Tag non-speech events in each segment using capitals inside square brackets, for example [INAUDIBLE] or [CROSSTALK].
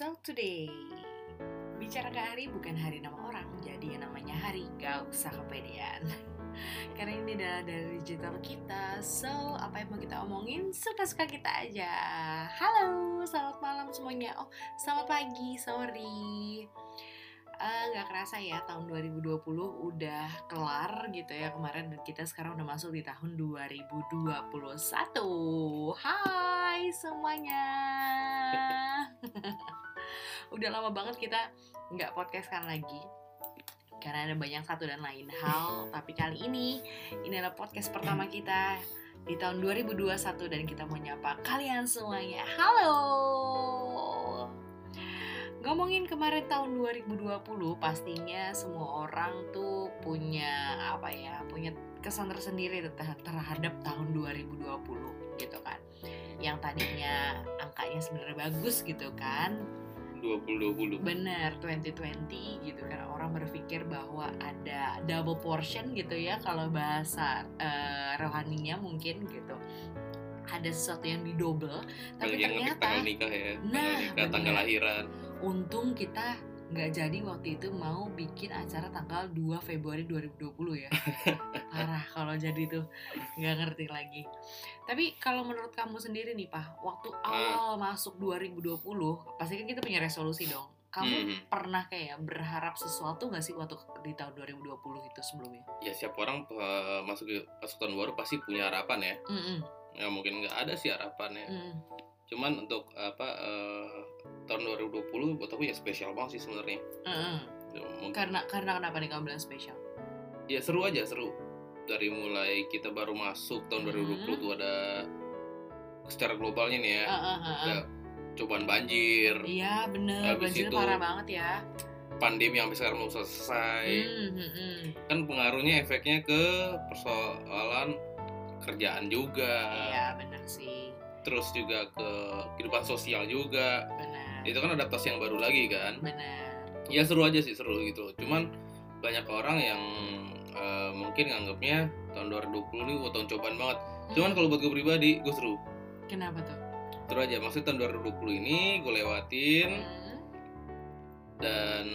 Talk Today. Bicara ke hari bukan hari nama orang Jadi yang namanya hari gak usah kepedean. [LAUGHS] Karena ini adalah dari digital kita So apa yang mau kita omongin Suka-suka kita aja. Halo selamat malam semuanya. Oh selamat pagi sorry. Eh, nggak kerasa ya tahun 2020 udah kelar gitu ya kemarin dan kita sekarang udah masuk di tahun 2021 Hai semuanya [LAUGHS] [LAUGHS] udah lama banget kita nggak podcastkan lagi. Karena ada banyak satu dan lain hal tapi kali ini ini adalah podcast pertama kita di tahun 2021 dan kita mau nyapa kalian semuanya. Halo! Ngomongin kemarin tahun 2020 pastinya semua orang tuh punya apa ya punya kesan tersendiri ter- terhadap tahun 2020 gitu kan. Yang tadinya angkanya sebenarnya bagus gitu kan 2020 bener 2020 gitu kan. Orang berpikir bahwa ada double portion gitu ya kalau bahasa eh, rohaninya mungkin gitu. Ada sesuatu yang didouble tapi yang ternyata tanggal nikah ya Nah, tanggal nikah tanggal lahiran. Untung kita nggak jadi waktu itu mau bikin acara tanggal 2 Februari 2020 ya. [LAUGHS] Parah kalau jadi tuh nggak ngerti lagi. Tapi kalau menurut kamu sendiri nih pak waktu awal masuk 2020 pasti kan kita punya resolusi dong. Kamu Mhm. pernah kayak berharap sesuatu nggak sih waktu di tahun 2020 itu sebelumnya? Ya siap orang eh, masuk ke masuk tahun baru pasti punya harapan ya. Mm-mm, nggak mungkin nggak ada sih harapannya. Mm. Cuman untuk apa eh, tahun 2020 buat aku ya spesial banget sih sebenarnya. Ya, mungkin- karena karena kenapa nih kamu bilang spesial? Ya seru aja seru. Dari mulai kita baru masuk tahun Mhm. 2020 tuh ada secara globalnya nih ya ah, ah. ada cobaan banjir. Iya bener. Habis banjirnya itu- parah banget ya. pandemi yang sampai sekarang belum selesai. Mm, mm, mm. kan pengaruhnya efeknya ke persoalan kerjaan juga. Iya bener sih terus juga ke kehidupan sosial juga. Benar. Itu kan adaptasi yang baru lagi kan? Benar. Ya seru aja sih seru gitu cuman banyak orang yang eh, mungkin nganggapnya tahun 2020 ini wah, tahun cobaan banget. Cuman kalau buat gue pribadi gue seru. Kenapa tuh? Seru aja. Maksudnya tahun 2020 ini gue lewatin Hmm, dan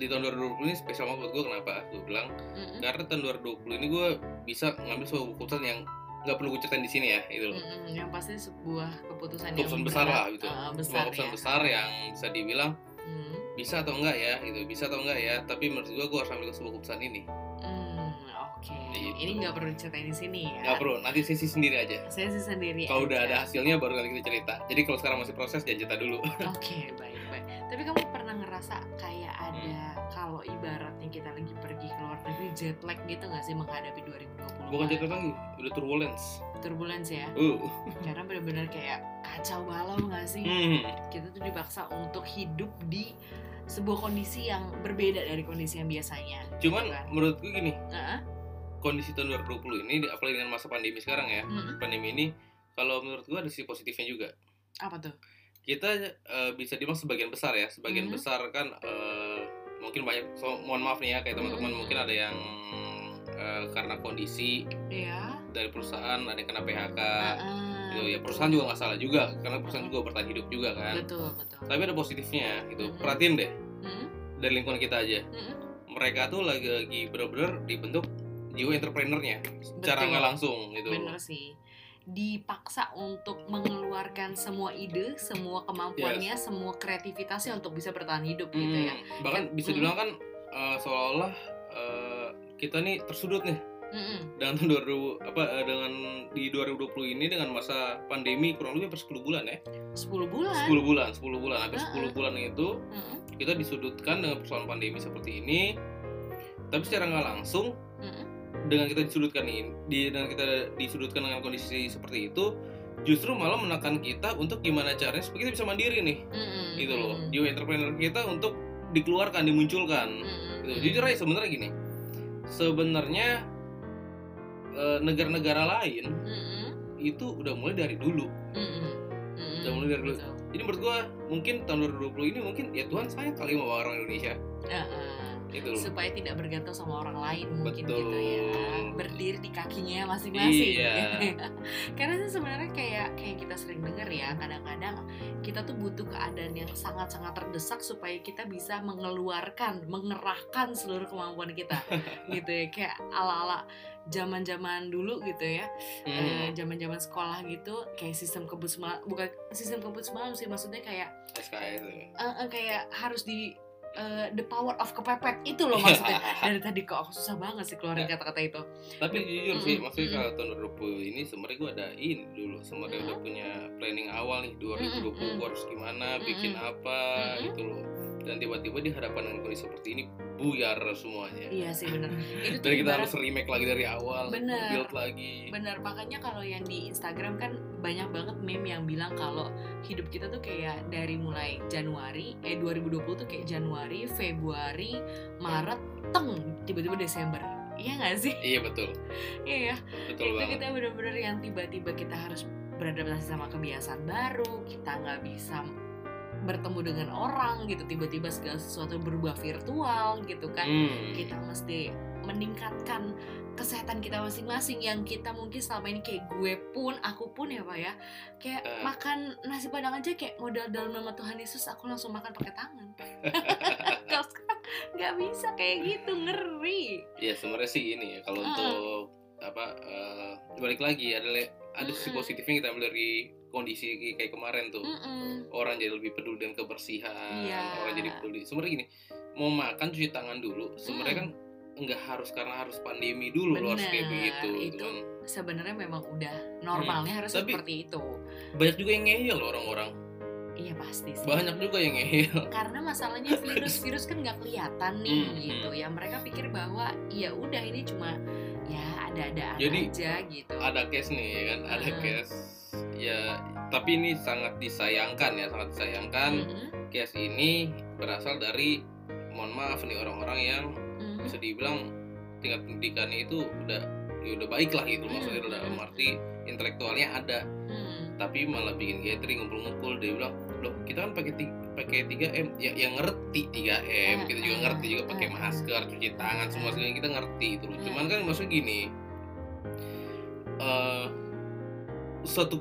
di tahun 2020 ini spesial banget buat gue. Kenapa? Gue bilang mm, karena tahun 2020 ini gue bisa ngambil sebuah keputusan yang nggak perlu gue ceritain di sini ya itu loh. Mm, mm, yang pasti sebuah keputusan, keputusan yang besar lah gitu. Sebuah besar keputusan ya. besar yang bisa dibilang Hmm, bisa atau enggak ya gitu. Bisa atau enggak ya tapi menurut gue gue harus ambil sebuah keputusan ini. Hmm, oke. Gitu. ini nggak perlu diceritain di sini ya. Nggak perlu nanti sesi sendiri aja. Saya sih sendiri kalau udah ada hasilnya baru nanti kita cerita. Jadi kalau sekarang masih proses jangan cerita dulu. Oke, baik baik. Tapi kamu pernah ngerasa kayak ada Hmm. Kalau ibaratnya kita lagi pergi ke luar negeri jet lag gitu nggak sih menghadapi 2020? bukan cerita lagi udah turbulence turbulence ya. uh Karena benar-benar kayak kacau balau nggak sih? hmm. Kita tuh dipaksa untuk hidup di sebuah kondisi yang berbeda dari kondisi yang biasanya. cuman Gitu kan? menurut gue gini Heeh. kondisi tahun 2020 ini apalagi dengan masa pandemi sekarang ya Mm-mm. pandemi ini kalau menurut gue ada sisi positifnya juga Apa tuh? kita eh, bisa dibilang sebagian besar ya sebagian Mhm. besar kan eh, mungkin banyak so, mohon maaf nih ya kayak teman-teman Mhm. mungkin ada yang eh, karena kondisi Iya. dari perusahaan ada yang kena PHK Heeh, gitu ya perusahaan juga nggak salah juga karena perusahaan juga bertahan hidup juga kan Betul betul. tapi ada positifnya gitu Mhm. perhatiin deh Mm-mm. dari lingkungan kita aja Mm-mm. mereka tuh lagi, lagi bener-bener dibentuk jiwa entrepreneurnya secara nggak langsung gitu Bener sih. Dipaksa untuk mengeluarkan semua ide, semua kemampuannya, semua kreativitasnya untuk bisa bertahan hidup gitu ya. Hmm, bahkan Kan- bisa hmm. dibilang kan eh, seolah-olah eh, kita nih tersudut nih Mm-mm. dengan tahun 2000 apa eh, dengan di 2020 ini dengan masa pandemi kurang lebih hampir 10 bulan ya 10 bulan. 10 bulan 10 bulan hampir Heeh. 10 bulan itu Mm-mm. kita disudutkan dengan persoalan pandemi seperti ini tapi secara nggak langsung Mm-mm. Dengan kita disudutkan ini di dengan kita disudutkan dengan kondisi seperti itu justru malah menekan kita untuk gimana caranya supaya kita bisa mandiri nih Mm-mm. gitu loh jiwa entrepreneur kita untuk dikeluarkan dimunculkan Mm-mm. gitu. jujur aja sebenarnya gini sebenarnya eh, negara-negara lain Mm-mm. itu udah mulai dari dulu. Mm-mm. Udah mulai dari dulu. Betul. jadi menurut gua mungkin tahun 2020 ini mungkin ya Tuhan sayang kali sama orang Indonesia Heeh. Itu loh. supaya tidak bergantung sama orang lain mungkin Betul. gitu ya berdiri di kakinya masing-masing Iya. [LAUGHS] karena sebenarnya kayak kayak kita sering dengar ya kadang-kadang kita tuh butuh keadaan yang sangat-sangat terdesak supaya kita bisa mengeluarkan mengerahkan seluruh kemampuan kita [LAUGHS] gitu ya kayak ala-ala zaman-zaman dulu gitu ya eh, Hmm, zaman-zaman sekolah gitu kayak sistem kebut semalam bukan sistem kebut semalam sih maksudnya kayak SKS ya. eh, eh, kayak harus di eh, the power of kepepet. Itu loh maksudnya. [LAUGHS] Dari tadi kok aku susah banget sih keluarin Ya. kata-kata itu. Tapi jujur sih, maksudnya kalau tahun 2020 ini sebenarnya gue ada ini dulu, sebenarnya udah Mm-mm. punya planning awal nih 2020 Mm-mm, gue harus gimana, bikin apa gitu loh. Dan tiba-tiba di hadapan dengan kondisi seperti ini buyar semuanya. iya sih bener itu Dan kita ibarat- harus remake lagi dari awal, Bener. build lagi. Bener, makanya kalau yang di Instagram kan banyak banget meme yang bilang kalau hidup kita tuh kayak dari mulai Januari, eh 2020 tuh kayak Januari, Februari, Maret, teng, tiba-tiba Desember. Iya gak sih? Iya betul, [LAUGHS] Iya ya. betul itu banget. kita bener-bener yang tiba-tiba kita harus beradaptasi sama kebiasaan baru, kita nggak bisa bertemu dengan orang gitu, tiba-tiba segala sesuatu berubah virtual gitu kan Hmm. kita mesti meningkatkan kesehatan kita masing-masing yang kita mungkin selama ini kayak gue pun aku pun ya pak ya kayak Eh. makan nasi padang aja kayak modal dalam nama Tuhan Yesus aku langsung makan pakai tangan [LAUGHS] kalau sekarang nggak bisa kayak gitu ngeri Ya sebenarnya sih ini ya kalau Mm-mm. untuk apa eh, balik lagi ada ada sisi Mm-mm. positifnya kita ambil dari kondisi kayak kemarin tuh. Mm-mm. orang jadi lebih peduli dengan kebersihan Iya. orang jadi peduli sebenarnya gini mau makan cuci tangan dulu sebenarnya Hmm. kan nggak harus karena harus pandemi dulu lo harus kayak Bener, begitu gitu itu kan. sebenarnya memang udah normalnya harus Hmm. Tapi- seperti itu banyak juga yang ngeyel loh orang-orang iya pasti sih banyak juga yang ngeyel karena masalahnya [LAUGHS] virus-virus kan nggak kelihatan nih Hmm, gitu ya mereka pikir bahwa ya udah ini cuma ya ada-ada Jadi, aja gitu ada case nih ya kan ada Hmm. case ya tapi ini sangat disayangkan ya sangat disayangkan Mhm, case ini berasal dari mohon maaf nih orang-orang yang mhm. bisa dibilang tingkat pendidikannya itu udah ya udah baik lah gitu maksudnya Hmm. dalam arti intelektualnya ada Hmm, tapi malah bikin gathering ngumpul-ngumpul dia bilang loh kita kan pakai pakai 3M ya yang ngerti 3M kita juga Ah, ngerti juga pakai ah, masker cuci tangan semua ah. segala kita ngerti itu loh Ah. cuman kan maksudnya gini eh suatu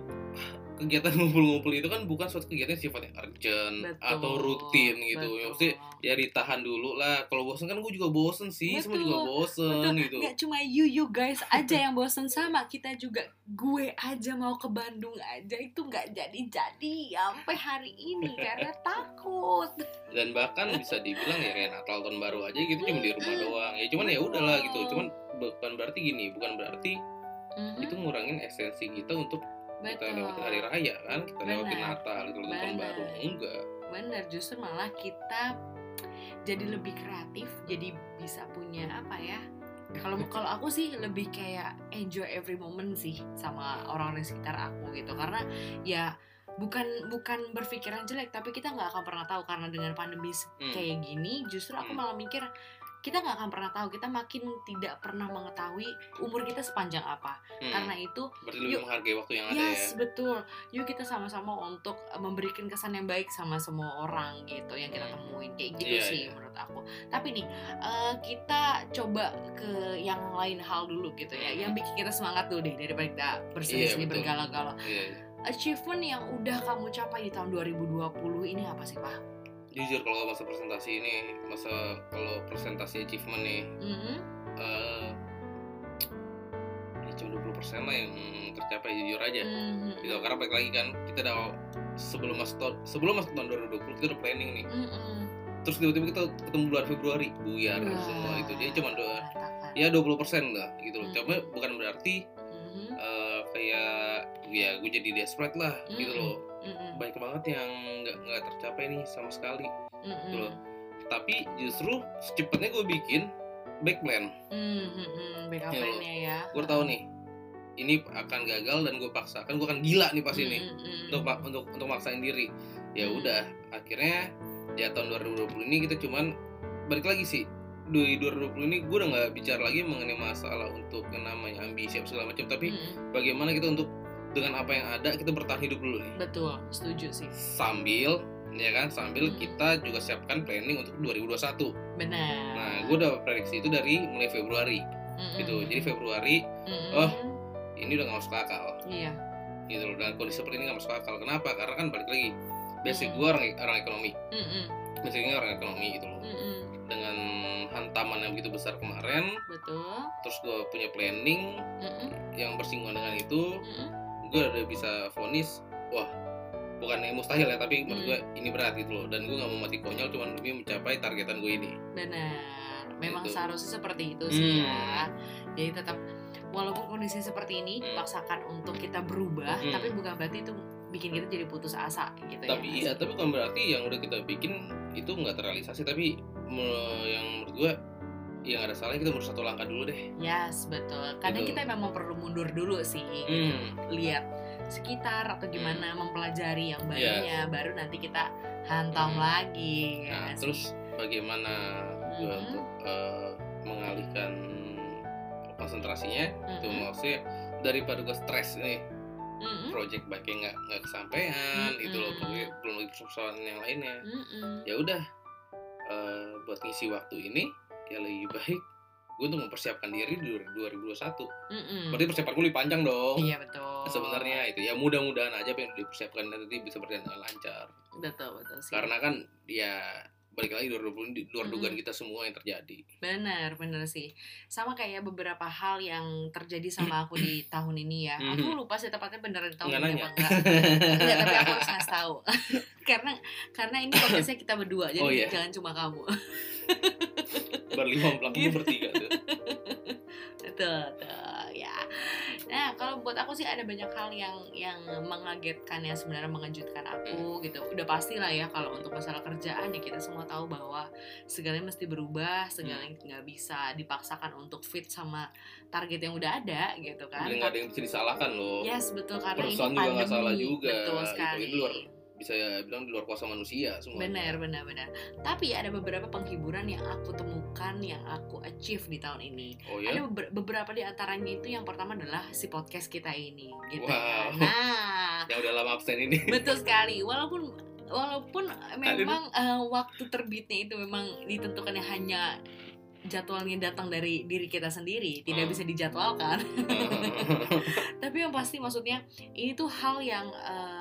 kegiatan [LAUGHS] ngumpul-ngumpul itu kan bukan suatu kegiatan yang sifatnya urgent betul, atau rutin gitu. Betul. ya mesti ya ditahan dulu lah. Kalau bosen kan gue juga bosen sih semua juga Betul, bosen betul. gitu. Nggak cuma you you guys aja yang bosen sama kita juga. Gue aja mau ke Bandung aja itu nggak jadi-jadi sampai hari ini karena takut. Dan bahkan bisa dibilang ya kayak Natal tahun baru aja gitu cuma di rumah doang. Ya cuman ya udahlah gitu. Betul. cuman bukan berarti gini bukan berarti Mhm, itu ngurangin esensi kita untuk kita betul. lewatin hari raya kan kita lewatin Benar. Natal gitu lewatin tahun Benar. baru enggak bener justru malah kita jadi lebih kreatif jadi bisa punya apa ya kalau [LAUGHS] kalau aku sih lebih kayak enjoy every moment sih sama orang-orang di sekitar aku gitu karena ya bukan bukan berpikiran jelek tapi kita nggak akan pernah tahu karena dengan pandemi Hmm. kayak gini justru aku Hmm. malah mikir kita nggak akan pernah tahu kita makin tidak pernah mengetahui umur kita sepanjang apa Hmm, karena itu berarti yuk. menghargai waktu yang ada Yes, ya betul. Yuk kita sama-sama untuk uh, memberikan kesan yang baik sama semua orang gitu yang kita Hmm. temuin kayak gitu Iya, sih iya. menurut aku. Tapi nih uh, kita coba ke yang lain hal dulu gitu ya, Hmm. yang bikin kita semangat dulu deh daripada kita berseni-seni betul. bergala-gala. Iya, iya. Achievement yang udah kamu capai di tahun 2020 ini apa sih pak? Jujur kalau masa presentasi ini masa kalau presentasi achievement nih Mhm. eh ya cuma 20% lah yang tercapai jujur aja Mhm. gitu karena balik lagi kan kita udah sebelum masuk tahun sebelum masuk tahun 2020 kita udah planning nih Mhm. terus tiba-tiba kita ketemu bulan Februari buyar Wah, semua itu jadi cuma dua ya 20% lah gitu loh Hmm. cuma bukan berarti Mhm. eh, kayak ya gue jadi desperate lah gitu Mm-mm. loh Mhm. banyak banget yang nggak nggak tercapai nih sama sekali Mhm. gitu loh tapi justru secepatnya gue bikin back plan Mhm. Backup Ya, plan-nya ya. gue tahu nih ini akan gagal dan gue paksakan gue akan gila nih pas ini Mm-mm. untuk pa- untuk untuk maksain diri ya Hmm. udah akhirnya ya tahun 2020 ini kita cuman balik lagi sih di 2020 ini gue udah nggak bicara lagi mengenai masalah untuk yang namanya ambisi apa segala macam tapi Mm-mm. bagaimana kita untuk dengan apa yang ada kita bertahan hidup dulu nih betul setuju sih sambil ya kan sambil Hmm. kita juga siapkan planning untuk 2021 benar nah gue udah prediksi itu dari mulai Februari Mm-mm. gitu jadi Februari Mm-mm. oh. ini udah nggak masuk akal iya gitu loh dan kondisi seperti ini nggak masuk akal kenapa karena kan balik lagi basic Mm-mm. gue orang orang ekonomi Mm-mm. basicnya orang ekonomi gitu loh Mm-mm. dengan hantaman yang begitu besar kemarin betul terus gue punya planning yang bersinggungan dengan itu. Gue udah bisa vonis wah bukan yang mustahil ya tapi menurut Hmm. gue ini berat gitu loh dan gue nggak mau mati konyol cuma demi mencapai targetan gue ini benar memang Gitu. seharusnya seperti itu sih Hmm. ya jadi tetap walaupun kondisi seperti ini Hmm. dipaksakan untuk kita berubah Hmm. tapi bukan berarti itu bikin kita jadi putus asa gitu tapi ya iya tapi bukan berarti yang udah kita bikin itu nggak terrealisasi tapi me- yang menurut gue yang ada salahnya kita harus satu langkah dulu deh yes betul kadang Gitu. kita memang perlu mundur dulu sih gitu. Hmm. lihat sekitar atau gimana mempelajari yang Iya. barunya baru nanti kita hantam Hmm. lagi ya nah nggak sih? terus bagaimana gue Mhm. untuk eh, mengalihkan konsentrasinya itu Mm-mm. maksudnya daripada gue stres nih Mm-mm. project baiknya nggak nggak kesampaian itu loh pokoknya belum lagi persoalan yang lainnya Mm-mm. ya udah eh, buat ngisi waktu ini ya lebih baik gue untuk mempersiapkan diri di 2021 Mm-mm. berarti persiapan gue lebih panjang dong iya betul sebenarnya itu ya mudah-mudahan aja apa yang dipersiapkan nanti bisa berjalan dengan lancar betul betul sih karena kan ya balik lagi 2020 ini di luar dugaan Mm-mm. kita semua yang terjadi Benar, benar sih. Sama kayak beberapa hal yang terjadi sama aku di [CLEARS THROAT] tahun ini ya. Aku lupa sih tepatnya beneran di tahun Nggak ini nanya. apa enggak. Enggak, tapi aku harus [LAUGHS] ngasih tahu. [LAUGHS] karena karena ini podcastnya kita berdua, jadi Oh, iya. jangan cuma kamu. [LAUGHS] berlima pelaku Gitu. bertiga tuh [LAUGHS] betul, betul, ya. Nah, kalau buat aku sih ada banyak hal yang yang mengagetkan ya sebenarnya mengejutkan aku gitu. Udah pasti lah ya kalau untuk masalah kerjaan ya kita semua tahu bahwa segalanya mesti berubah, segalanya nggak bisa dipaksakan untuk fit sama target yang udah ada gitu kan. Jadi nggak ada yang bisa disalahkan loh Yes, betul karena Perusahaan ini juga pandemi. nggak salah juga. Betul Gitu, sekali. ini luar bisa bilang di luar kuasa manusia semua Benar, benar, benar. Tapi ada beberapa penghiburan yang aku temukan, yang aku achieve di tahun ini. oh ya Ada beber- beberapa di antaranya itu yang pertama adalah si podcast kita ini, gitu Wow. Nah, yang udah lama absen ini [LAUGHS] betul sekali. Walaupun walaupun memang eh, waktu terbitnya itu memang ditentukannya hanya jadwalnya datang dari diri kita sendiri, tidak Hmm. bisa dijadwalkan. [LAUGHS] Tapi yang pasti maksudnya ini tuh hal yang em,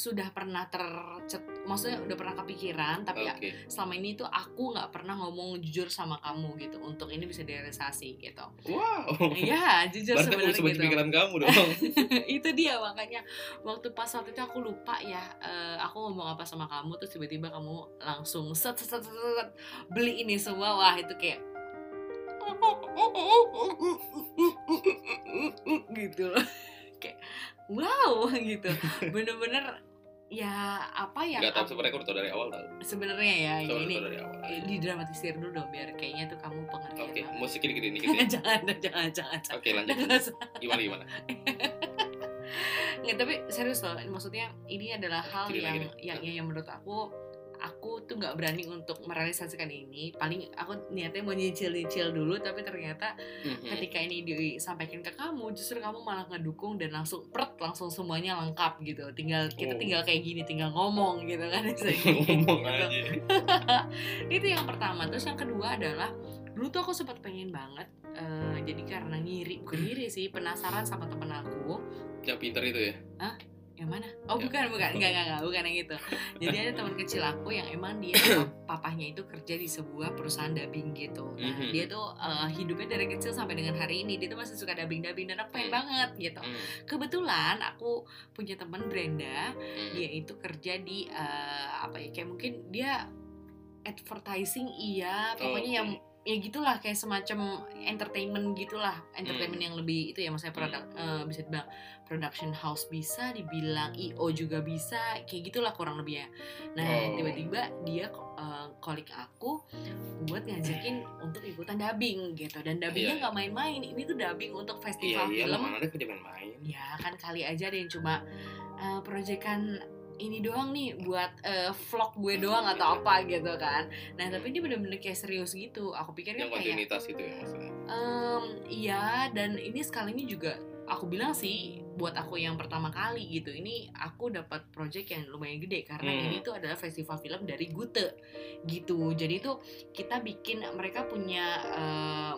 sudah pernah tercet, maksudnya udah pernah kepikiran, tapi ya oke. selama ini tuh aku nggak pernah ngomong jujur sama kamu gitu untuk ini bisa direalisasi gitu. wow. Iya, jujur sebenarnya gitu. pikiran kamu dong. [LAUGHS] Itu dia makanya waktu pas waktu itu aku lupa ya eh, aku ngomong apa sama kamu terus tiba-tiba kamu langsung set, set, set, set, set, beli ini semua. Wah itu kayak [LAUGHS] gitu loh. Kayak wow gitu. Bener-bener ya apa ya nggak tahu sebenarnya aku udah dari awal tau sebenarnya ya Soalnya ini dari awal. eh, didramatisir dulu dong biar kayaknya tuh kamu pengertian oke banget. musik ini gede nih [LAUGHS] jangan jangan jangan oke lanjut. Nggak usah. gimana gimana? [LAUGHS] Nggak, tapi serius loh, maksudnya ini adalah hal Gini. yang, deh. yang yang menurut aku aku tuh nggak berani untuk merealisasikan ini. Paling aku niatnya mau nyicil-nyicil dulu, tapi ternyata Mhm. ketika ini disampaikan ke kamu, justru kamu malah ngedukung dan langsung pret langsung semuanya lengkap gitu. Tinggal kita Oh. tinggal kayak gini, tinggal ngomong gitu kan. [LAUGHS] ngomong Gitu. aja [LAUGHS] Itu yang pertama. Terus yang kedua adalah dulu tuh aku sempat pengen banget. eh, jadi karena ngiri, bukan ngiri sih, penasaran sama temen aku yang pinter itu ya yang mana? Oh Ya. bukan bukan enggak enggak enggak bukan yang itu. Jadi ada teman kecil aku yang emang dia [COUGHS] pap- papahnya itu kerja di sebuah perusahaan dubbing gitu. Nah Mhm. dia tuh eh, hidupnya dari kecil sampai dengan hari ini dia tuh masih suka dubbing dubbing dan aku pengen Hmm. banget gitu. Hmm, Kebetulan aku punya teman Brenda hmm. dia itu kerja di eh, apa ya kayak mungkin dia advertising iya pokoknya Oke. yang ya gitulah kayak semacam entertainment gitulah entertainment Hmm. yang lebih itu ya maksudnya produk eh, bisa dibilang production house bisa dibilang io juga bisa kayak gitulah kurang lebihnya nah Oh. tiba-tiba dia kolik aku buat ngajakin untuk ikutan dubbing gitu dan dubbingnya Iya. nggak main-main ini tuh dubbing untuk festival iya film mana ada main-main ya kan kali aja ada yang cuma uh, proyekan ini doang nih buat uh, vlog gue doang atau apa gitu kan. Nah tapi ini bener-bener kayak serius gitu. Aku pikir yang kayak kontinuitas itu ya maksudnya? Em, iya dan ini sekalinya juga aku bilang sih buat aku yang pertama kali gitu ini aku dapat project yang lumayan gede karena Hmm. ini tuh adalah festival film dari Gute gitu. Jadi tuh kita bikin mereka punya eh,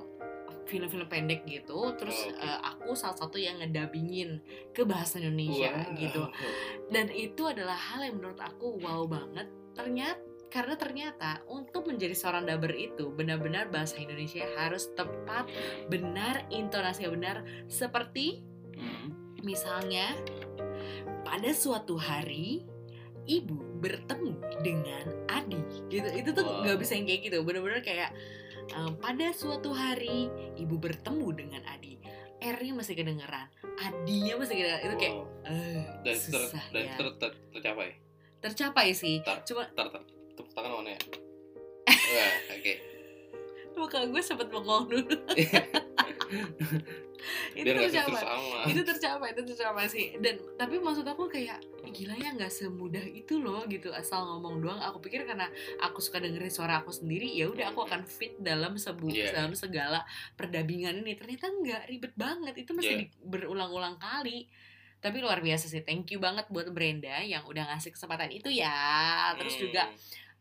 film-film pendek gitu terus Oh, eh, aku salah satu yang ngedabingin ke bahasa Indonesia Wah. gitu. [LAUGHS] Dan itu adalah hal yang menurut aku wow banget. Ternyata karena ternyata untuk menjadi seorang dubber itu benar-benar bahasa Indonesia harus tepat benar intonasi benar. Seperti Hmm. misalnya pada suatu hari ibu bertemu dengan Adi gitu. Itu tuh Wow. nggak bisa yang kayak gitu. Bener-bener kayak um, pada suatu hari ibu bertemu dengan Adi. R-nya masih kedengeran Adinya masih kedengeran. Itu kayak Wow. eh dan ter, susah dan ya. ter, ter, tercapai? Tercapai sih Tar. cuma tar tar. Tepuk tangan mana ya [LAUGHS] oke muka gue sempet bengong dulu. [LAUGHS] Itu tercapai. sama. Itu tercapai itu tercapai sih. Dan tapi maksud aku kayak gila ya nggak semudah itu loh gitu. Asal ngomong doang. Aku pikir karena aku suka dengerin suara aku sendiri ya udah aku akan fit dalam sebu Iya. dalam segala perdabingan ini. Ternyata nggak ribet banget. Itu mesti Iya. di- berulang-ulang kali. Tapi luar biasa sih. Thank you banget buat Brenda yang udah ngasih kesempatan itu ya. Terus Hmm. juga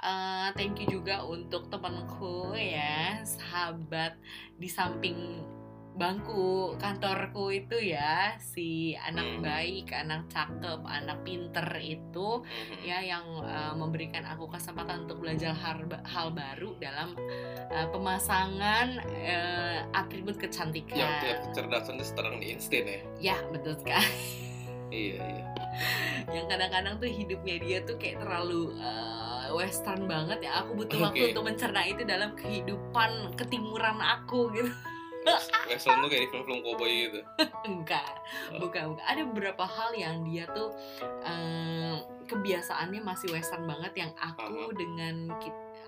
eh, thank you juga untuk temanku ya sahabat di samping bangku kantorku itu ya. Si anak Hmm. baik anak cakep anak pinter itu Mhm. ya yang eh, memberikan aku kesempatan untuk belajar hal, hal baru dalam eh, pemasangan eh, atribut kecantikan. Yang tiap kecerdasan itu sekarang di instan ya? Ya betul sekali. Iya iya. Yang kadang-kadang tuh hidupnya dia tuh kayak terlalu eh, western banget ya. Aku butuh Oke. waktu untuk mencerna itu dalam kehidupan ketimuran aku gitu. Western tuh kayak di film-film cowboy gitu. [LAUGHS] Enggak. Oh. bukan bukan. Ada beberapa hal yang dia tuh eh, kebiasaannya masih western banget yang aku Aha. dengan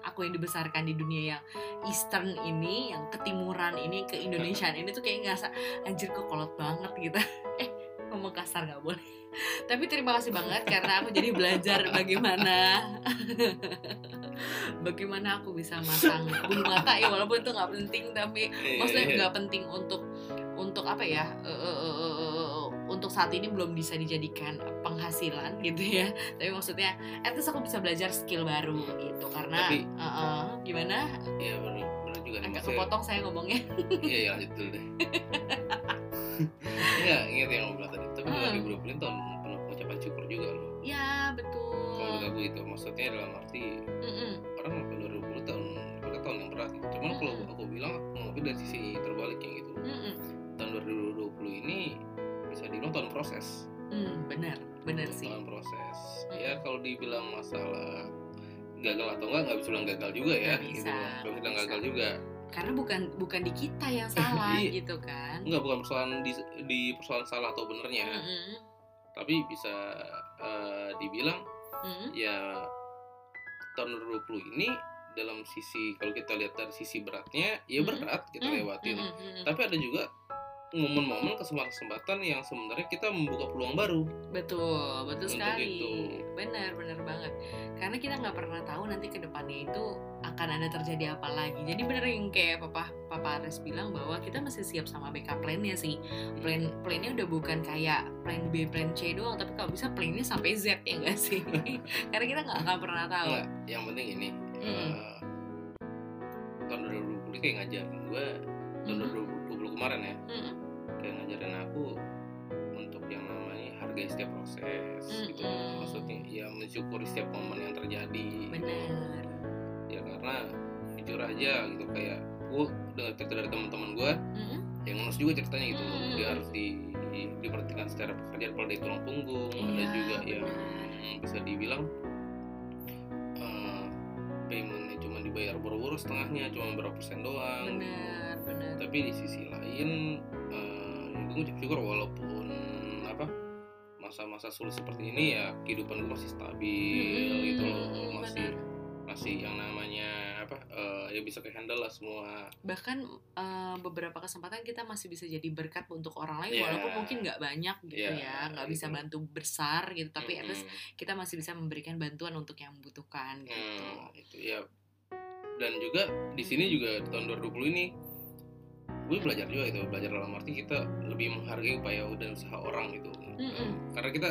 aku yang dibesarkan di dunia yang eastern ini yang ketimuran ini ke Indonesiaan ini tuh kayak ngerasa anjir kok kolot banget gitu. [LAUGHS] Eh ngomong kasar nggak boleh tapi terima kasih banget karena aku jadi belajar bagaimana [LAUGHS] bagaimana aku bisa masang bulu mata ya walaupun itu nggak penting tapi maksudnya Iya. nggak penting untuk untuk apa ya eh, untuk saat ini belum bisa dijadikan penghasilan gitu ya tapi maksudnya at least aku bisa belajar skill baru gitu karena Tapi- eh, eh, gimana iya benar juga nih agak kepotong saya ngomongnya iya iya lanjut dulu deh Enggak, [LAUGHS] ingat yang bilang tadi tapi Hmm. 2020 ini tahun penuh ucapan syukur juga loh ya betul kalau menurut aku itu maksudnya dalam arti Mm-mm. orang ngomongin 2020 tahun mereka tahun yang berat gitu. cuman kalau aku bilang aku dari sisi terbaliknya gitu Mm-mm. tahun 2020 ini bisa dibilang tahun proses Hmm, benar benar sih tahun proses Mm. ya kalau dibilang masalah gagal atau enggak nggak bisa bilang gagal juga ya Nggak gitu bisa, belum bilang nggak gagal juga karena bukan bukan di kita yang [LAUGHS] salah Iya. gitu kan enggak bukan persoalan di, di persoalan salah atau benernya Mm-mm. Tapi bisa eh, dibilang Mm-mm. ya tahun 2020 ini dalam sisi kalau kita lihat dari sisi beratnya ya Mm. berat kita Mm, lewatin mm, mm, mm. tapi ada juga momen-momen kesempatan-kesempatan yang sebenarnya kita membuka peluang baru Betul, betul Untuk sekali. itu. Benar, benar banget. Karena kita nggak pernah tahu nanti ke depannya itu akan ada terjadi apa lagi. Jadi benar yang kayak Papa Papa Ares bilang bahwa kita mesti siap sama backup plan-nya sih. Plan plan-nya udah bukan kayak plan B, plan C doang, tapi kalau bisa plan-nya sampai Z ya enggak sih? [LAUGHS] Karena kita nggak akan pernah tahu. Enggak, yang penting ini eh, tahun 2020 kayak ngajarin gue tahun Mhm. 2020 kemarin ya Mm-mm. Kayak ngajarin aku untuk yang namanya hargai setiap proses gitu Mm-mm. maksudnya ya mensyukuri setiap momen yang terjadi Benar. ya karena jujur aja gitu kayak gue dengar cerita dari teman-teman gue Mm-mm. yang ngelus juga ceritanya gitu Mm. dia harus di, di- diperhatikan secara pekerjaan kalau dia tulang punggung ada Iya, juga yang bisa dibilang eh, paymentnya cuma dibayar boro-boro setengahnya cuma berapa persen doang Benar, benar. tapi di sisi lain gue ngucap syukur walaupun apa masa-masa sulit seperti ini ya kehidupan gue masih stabil Mm-mm, gitu loh masih benar. masih yang namanya apa eh, ya bisa ke handle lah semua bahkan eh, beberapa kesempatan kita masih bisa jadi berkat untuk orang lain Iya. walaupun mungkin nggak banyak gitu Iya, ya nggak bisa gitu. bantu besar gitu tapi at least Mm-mm. kita masih bisa memberikan bantuan untuk yang membutuhkan gitu Hmm, itu ya dan juga di sini juga di tahun 2020 ini gue belajar juga itu belajar dalam arti kita lebih menghargai upaya dan usaha orang gitu. Mm-mm. karena kita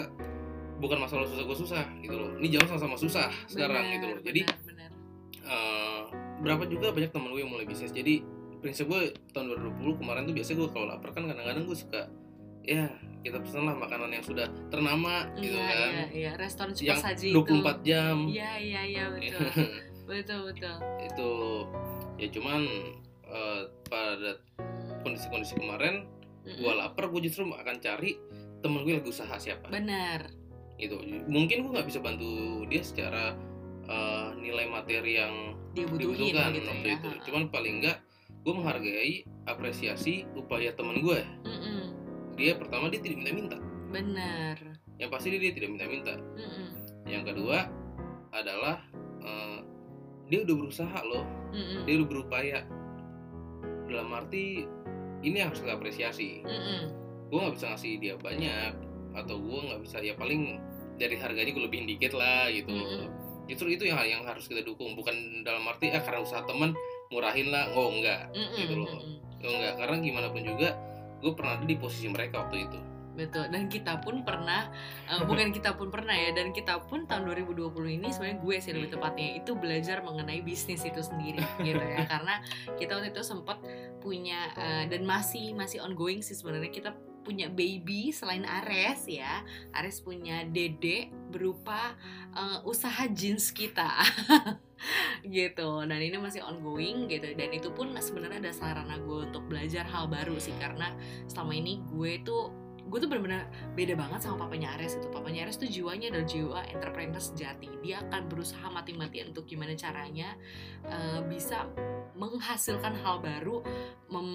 bukan masalah susah gue susah gitu loh. Ini jangan sama-sama susah sekarang Benar, gitu loh. Jadi benar, benar. eh, berapa juga banyak temen gue yang mulai bisnis. Jadi prinsip gue tahun 2020 kemarin tuh biasanya gue kalau lapar kan kadang-kadang gue suka ya kita pesen lah makanan yang sudah ternama gitu iya, kan. iya, iya. restoran cepat yang saji 24 itu jam. Iya iya iya betul. [LAUGHS] Betul betul. Itu ya cuman eh, pada kondisi-kondisi kemarin Mm-mm. gue lapar gue justru akan cari temen gue lagi usaha siapa. Benar gitu. Mungkin gue nggak bisa bantu dia secara eh, nilai materi yang dibutuhin dibutuhkan gitu waktu ya itu. cuman paling nggak gue menghargai apresiasi upaya temen gue Mm-mm. dia pertama dia tidak minta-minta. Benar yang pasti dia, dia tidak minta-minta. Mm-mm. yang kedua adalah eh, dia udah berusaha loh. Mm-mm. dia udah berupaya dalam arti ini yang harus kita apresiasi Mm-mm. gue nggak bisa ngasih dia banyak atau gue nggak bisa ya paling dari harganya gue lebihin dikit lah gitu Mm-mm. justru itu yang yang harus kita dukung bukan dalam arti ah karena usaha teman murahin lah oh enggak Mm-mm. gitu loh. Oh enggak karena gimana pun juga gue pernah ada di posisi mereka waktu itu Betul, dan kita pun pernah, eh, [LAUGHS] bukan kita pun pernah ya, dan kita pun tahun 2020 ini sebenarnya gue sih lebih tepatnya itu belajar mengenai bisnis itu sendiri gitu ya, [LAUGHS] karena kita waktu itu sempat punya eh, dan masih masih ongoing sih sebenarnya. Kita punya baby selain Ares ya, Ares punya Dede berupa eh, usaha jeans kita. [LAUGHS] gitu. Dan ini masih ongoing gitu. Dan itu pun sebenarnya ada sarana gue untuk belajar hal baru sih. Karena selama ini gue tuh gue tuh benar-benar beda banget sama papanya Ares itu papanya Ares tuh jiwanya adalah jiwa entrepreneur sejati. Dia akan berusaha mati-matian untuk gimana caranya eh, bisa menghasilkan hal baru mem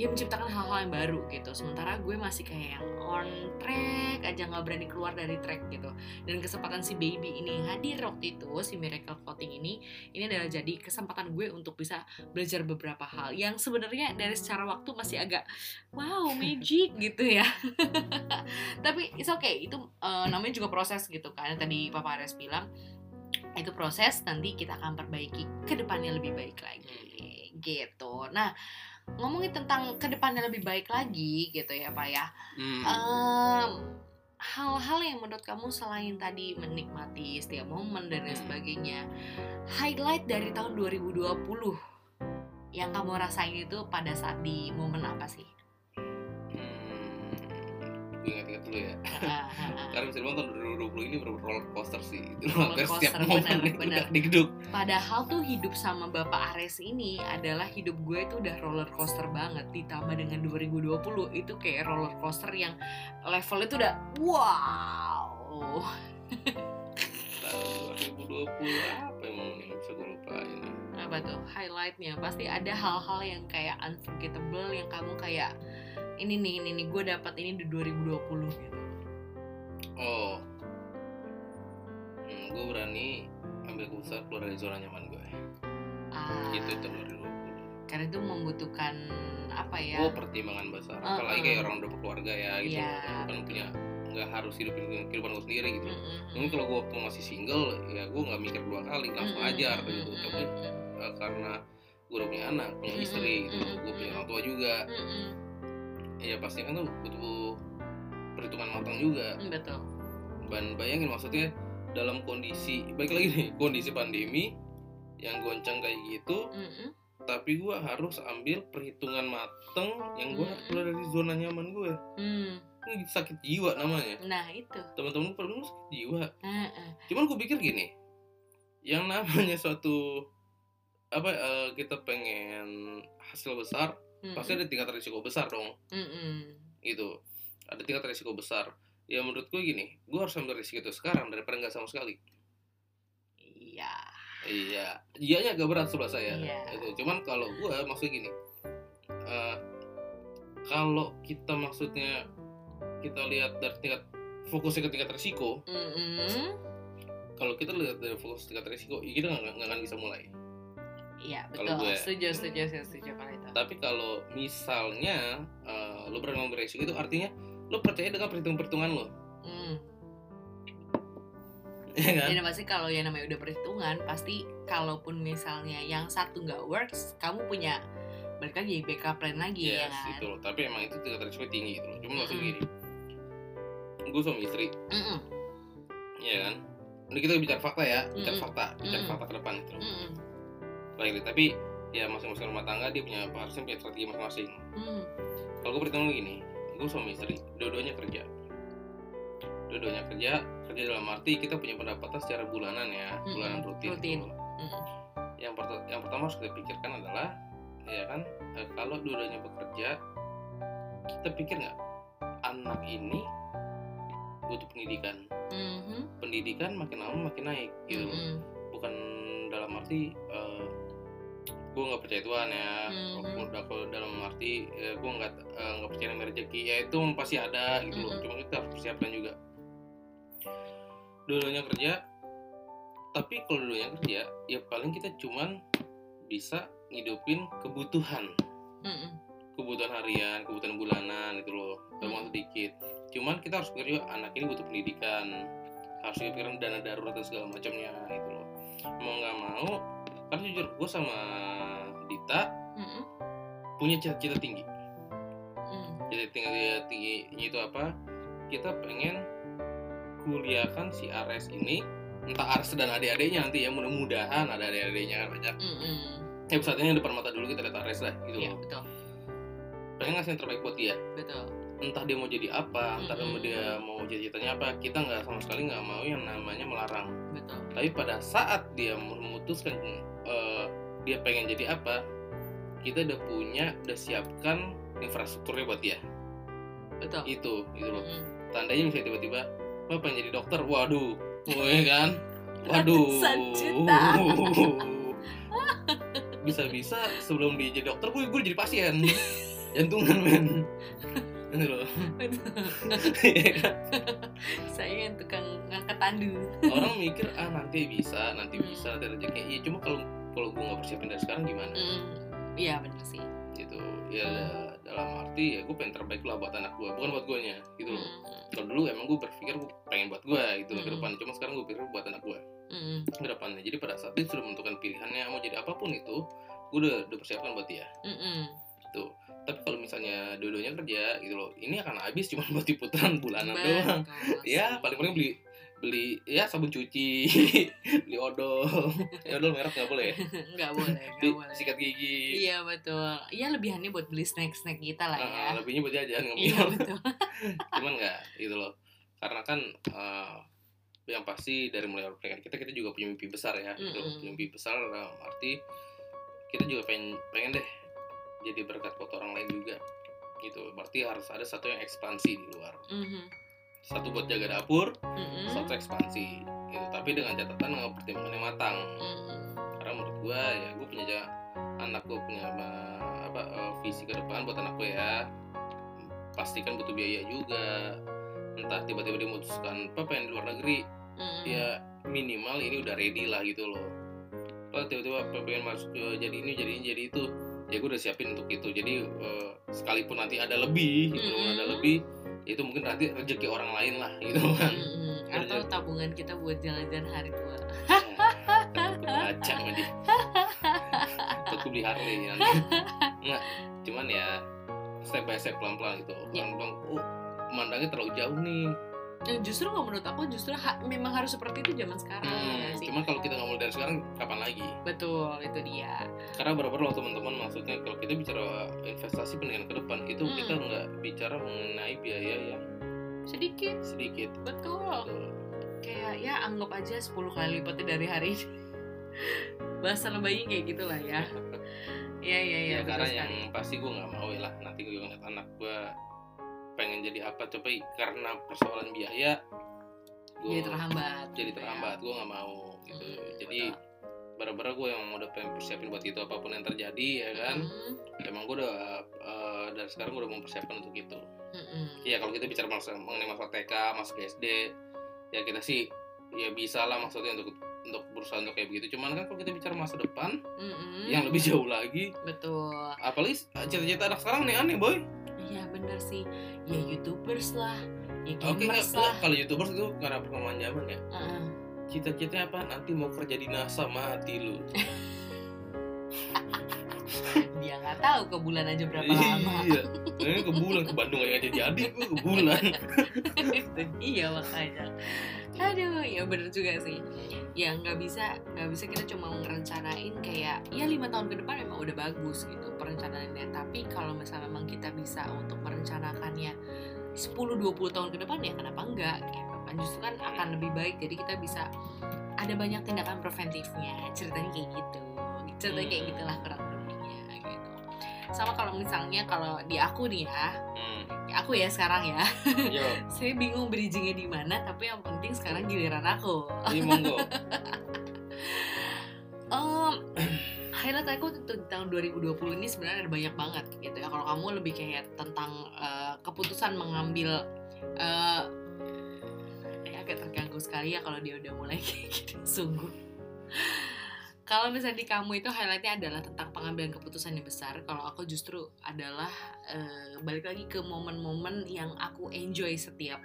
ya menciptakan hal-hal yang baru gitu. Sementara gue masih kayak yang on track aja nggak berani keluar dari track gitu. Dan kesempatan si baby ini hadir waktu itu si miracle clothing ini ini adalah jadi kesempatan gue untuk bisa belajar beberapa hal yang sebenarnya dari secara waktu masih agak wow [LAUGHS] magic gitu ya. [LAUGHS] Tapi it's okay itu eh, namanya juga proses gitu kan. Tadi papa Ares bilang itu proses nanti kita akan perbaiki ke depannya lebih baik lagi gitu. Nah ngomongin tentang ke depannya lebih baik lagi gitu ya pak ya Hmm. Em, hal-hal yang menurut kamu selain tadi menikmati setiap momen dan lain Hmm. sebagainya highlight dari tahun 2020 yang kamu rasain itu pada saat di momen apa sih? Hmm, gue ingat-ingat dulu ya. Karena bisa dibilang tahun 2020 ini bener roller coaster sih. Itu Roller hampir setiap coaster, momen udah digeduk Padahal tuh hidup sama Bapak Ares ini adalah hidup gue itu udah roller coaster banget ditambah dengan 2020 itu kayak roller coaster yang levelnya tuh udah wow. tahun 2020 apa yang momen yang bisa gue lupain. Ya? apa tuh? Highlightnya. Pasti ada hal-hal yang kayak unforgettable yang kamu kayak ini nih ini nih gue dapat ini di 2020 gitu. Oh. Hmm, gue berani ambil keputusan keluar dari zona nyaman gue ah, gitu tahun 2020 karena itu membutuhkan apa ya? Oh pertimbangan besar Uh-uh. apalagi kayak orang udah berkeluarga ya gitu. Iya. Gue kan punya nggak harus hidupin kehidupan gue sendiri gitu. Mungkin kalau gue waktu masih single ya gue nggak mikir dua kali langsung Mm-mm, ajar gitu. Tapi mm-mm, eh, karena gue udah punya anak punya istri gitu. Gue punya orang tua juga. Mm-mm. Ya pasti kan tuh butuh perhitungan matang juga. Mm, betul. Dan bayangin maksudnya dalam kondisi balik lagi nih kondisi pandemi yang goncang kayak gitu Mm-mm. tapi gue harus ambil perhitungan mateng yang gue harus Mm-mm. keluar dari zona nyaman gue Hmm, ini sakit jiwa namanya. Nah itu. Teman-teman pernah sakit jiwa. Heeh. cuman gue pikir gini yang namanya suatu apa eh, kita pengen hasil besar Mm-mm. pasti ada tingkat risiko besar dong. Mm-mm. gitu. Ada tingkat risiko besar. Ya menurut gue gini gue harus ambil risiko itu sekarang daripada nggak sama sekali. Iya. Iya. Iyanya agak berat sebelah saya. Iya. itu cuman kalau gue maksudnya gini eh, kalau kita maksudnya kita lihat dari tingkat fokusnya ke tingkat risiko Mm-mm. kalau kita lihat dari fokus tingkat risiko ya kita nggak akan bisa mulai. Iya betul. gue- setuju setuju setuju setuju. Kalau itu tapi kalau misalnya eh, lo berani mengambil risiko itu artinya lo percaya dengan perhitungan-perhitungan lo Hmm. [LAUGHS] ya kan? Dan pasti kalau yang namanya udah perhitungan, pasti kalaupun misalnya yang satu nggak works, kamu punya balik lagi backup plan lagi ya yes kan? itu loh. Tapi emang itu tingkat risiko tinggi gitu loh. Cuma maksud Mm-mm. gini. Gue suami istri. Mm-mm, ya kan? Ini kita bicara fakta ya bicara Mm-mm. fakta bicara Mm-mm. fakta ke depan gitu loh. Mm-mm, Lagi, tapi ya masing-masing rumah tangga dia punya harusnya punya strategi masing-masing. Mm, kalau gue perhitungan gini gue suami istri dua-duanya kerja. Dua-duanya kerja kerja dalam arti kita punya pendapatan secara bulanan ya Mm-mm, bulanan rutin, rutin. gitu. loh. mm-mm, yang, perta- yang pertama harus kita pikirkan adalah ya kan eh, kalau dua-duanya bekerja kita pikir nggak anak ini butuh pendidikan. Mhm, pendidikan makin lama makin naik gitu. Mm-mm, bukan dalam arti eh, gue nggak percaya Tuhan ya. Mhm. udah kalau dalam arti eh, gue nggak eh, nggak percaya sama rezeki. Ya itu pasti ada gitu loh. Mhm. cuma kita harus persiapkan juga. Dua-duanya kerja tapi kalau dua-duanya kerja ya paling kita cuman bisa ngidupin kebutuhan. Mm-mm, kebutuhan harian kebutuhan bulanan gitu loh. Tabungan Mhm. sedikit. Cuman kita harus pikir juga anak ini butuh pendidikan. Harus pikiran dana darurat dan segala macamnya gitu loh. Mau nggak mau karena jujur gue sama Dita mm-mm, punya cita-cita tinggi. Mm, jadi tinggi tingginya itu apa? Kita pengen kuliahkan si Ares ini entah Ares dan adik-adiknya nanti ya mudah-mudahan ada adik-adiknya kan banyak. Mm-mm. ya saat ini depan mata dulu kita lihat Ares lah gitu Iya loh. betul. Pengen ngasih yang terbaik buat dia. Betul. Entah dia mau jadi apa entah Mm-mm. dia mau jadi cita-citanya apa kita nggak sama sekali nggak mau yang namanya melarang. Betul. Tapi pada saat dia memutuskan eh, dia pengen jadi apa kita udah punya udah siapkan infrastrukturnya buat dia. Betul. Itu gitu loh. Mm-mm. tandanya misalnya tiba-tiba lo pengen jadi dokter? Waduh oh, [LAUGHS] ya kan? Waduh. [LAUGHS] Bisa-bisa sebelum dia jadi dokter gue gue jadi pasien. [LAUGHS] Jantungan men. Gitu loh. Saya yang tukang ngangkat tandu. Orang mikir ah nanti bisa nanti bisa nanti rezeki. Iya cuma kalau kalau gue nggak persiapin dari sekarang gimana? Mm, iya benar sih. Gitu. Ya dalam arti ya gue pengen terbaik lah buat anak gue bukan buat gue nya gitu loh. Mm, kalau dulu emang gue berpikir gue pengen buat gue gitu loh ke Mm. depan. Cuma sekarang gue pikir buat anak gue mm, ke depannya. Jadi pada saat dia sudah menentukan pilihannya mau jadi apa pun itu gue udah, udah persiapkan buat dia. Mm, mm. gitu. Tapi kalau misalnya dua-duanya kerja gitu loh ini akan habis cuma [LAUGHS] buat di putaran bulanan doang. Ya paling paling beli beli ya sabun cuci [LAUGHS] beli odol. Ya [LAUGHS] odol merek nggak boleh ya? [LAUGHS] Nggak boleh nggak boleh. sikat gigi. Iya betul. Iya lebihannya buat beli snack snack kita lah ya. Nah, lebihnya buat jajan nggak iya betul. Cuman nggak gitu loh. Karena kan eh, yang pasti dari mulai pernikahan kita kita juga punya mimpi besar ya. Gitu Mm-mm. punya mimpi besar dalam arti kita juga pengen pengen deh jadi berkat buat orang lain juga. Gitu berarti harus ada satu yang ekspansi di luar. Mhm, satu buat jaga dapur mhm, satu ekspansi gitu. Tapi dengan catatan dengan pertimbangan yang matang. Mhm. karena menurut gua ya gue punya anak gue punya apa, apa eh, visi ke depan buat anak gue ya. Pastikan butuh biaya juga. Entah tiba-tiba dia memutuskan apa pengen di luar negeri? Mhm. ya minimal ini udah ready lah gitu loh. Kalau tiba-tiba pengen masuk ke jadi ini jadi ini jadi itu. Ya gue udah siapin untuk itu. Jadi eh, sekalipun nanti ada lebih gitu Mm-mm. ada lebih itu mungkin nanti rezeki orang lain lah gitu kan. Mhm. atau tabungan kita buat jalan-jalan hari tua. Baca sama dia. Takut beli Harley nanti nggak cuman ya step by step pelan-pelan gitu. Ya. pelan-pelan oh memandangnya terlalu jauh nih justru kalau menurut aku justru ha- memang harus seperti itu zaman sekarang Hmm, ya sih? cuman kalau kita mulai dari sekarang kapan lagi? Betul itu dia. Karena beberapa loh teman-teman maksudnya kalau kita bicara investasi pendidikan ke depan itu Hmm. kita nggak bicara mengenai biaya yang sedikit. sedikit. Betul. Gitu. kayak ya anggap aja 10 kali lipatnya dari hari ini. [LAUGHS] Bahasa lebay kayak gitulah ya. [LAUGHS] Iya iya iya ya, betul karena sekali. yang pasti gue nggak mau ya lah nanti gue ngeliat anak gue pengen jadi apa coba karena persoalan biaya gue jadi terhambat jadi gitu ya. terhambat gue nggak mau gitu. Hmm, jadi bara-bara gue yang udah pengen persiapin buat itu apa pun yang terjadi ya kan Mm, emang gue udah eh, dari sekarang gue udah mempersiapkan untuk itu. Mm, mm. Iya kalau kita bicara masalah mengenai masalah TK masuk SD ya kita sih ya bisa lah maksudnya untuk untuk berusaha untuk kayak begitu. Cuman kan kalau kita bicara masa depan Mm, mm. yang lebih jauh lagi betul. apalagi cita-cita anak sekarang aneh-aneh boy iya bener sih. Ya youtubers lah. Ya gamers lah kalau youtubers itu karena perkembangan zaman ya. Heeh. cita-citanya apa? Nanti mau kerja di NASA mati lu. [LAUGHS] Dia nggak tahu ke bulan aja berapa lama. Iya. Eh, ke bulan ke Bandung aja jadi gue ke bulan. [LAUGHS] Iya makanya aduh ya bener juga sih. Ya nggak bisa nggak bisa kita cuma ngerencanain kayak ya lima tahun ke depan memang udah bagus gitu perencanaannya. Tapi kalau misalnya memang kita bisa untuk merencanakannya 10-20 tahun ke depan ya kenapa enggak gitu kan justru kan akan lebih baik jadi kita bisa ada banyak tindakan preventifnya ceritanya kayak gitu. Ceritanya kayak gitulah kurang sama kalau misalnya kalau di aku nih ya. Hmm. aku ya sekarang ya. Yo. [LAUGHS] Saya bingung bridgingnya di mana tapi yang penting sekarang giliran aku. Monggo. [LAUGHS] Um, highlight aku tahun 2020 ini sebenarnya ada banyak banget gitu ya. Kalau kamu lebih kayak tentang uh, keputusan mengambil uh, ya agak terganggu sekali ya kalau dia udah mulai [LAUGHS] kayak gitu sungguh kalau misalnya di kamu itu highlightnya adalah tentang pengambilan keputusan yang besar kalau aku justru adalah uh, balik lagi ke momen-momen yang aku enjoy setiap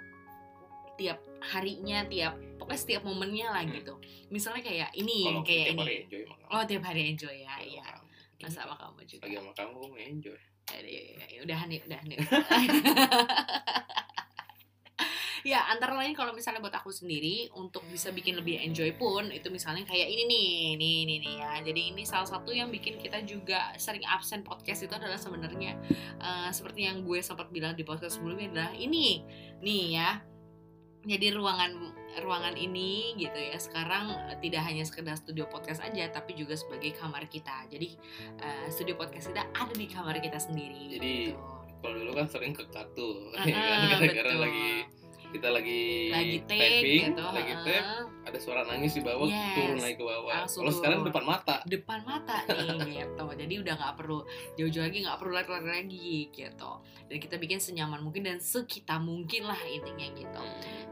tiap harinya tiap pokoknya setiap momennya lah gitu. Misalnya kayak ini kalau kayak tiap ini. hari enjoy oh tiap hari enjoy ya Kalau iya. kamu. Sama kamu juga. Lagi sama kamu enjoy. Ya, ya, ya, ya, udah nih udah nih [LAUGHS] ya antara lain kalau misalnya buat aku sendiri untuk bisa bikin lebih enjoy pun itu misalnya kayak ini nih nih nih nih ya. Jadi ini salah satu yang bikin kita juga sering absen podcast itu adalah sebenarnya eh, seperti yang gue sempat bilang di podcast sebelumnya adalah ini nih ya. Jadi ruangan ruangan ini gitu ya sekarang eh, tidak hanya sekedar studio podcast aja tapi juga sebagai kamar kita. Jadi eh, studio podcast kita ada di kamar kita sendiri Jadi, gitu. kalau dulu kan sering ke katu Ah, [LAUGHS] ya kan? Gara-gara lagi kita lagi, lagi take typing gitu lagi heeh. tap ada suara nangis di bawah Yes. turun naik ke bawah. Langsung kalau sekarang depan mata. Depan mata nih [LAUGHS] gitu. Jadi udah nggak perlu jauh-jauh lagi nggak perlu lari-lari lagi gitu. Dan kita bikin senyaman mungkin dan sekita mungkin lah intinya gitu.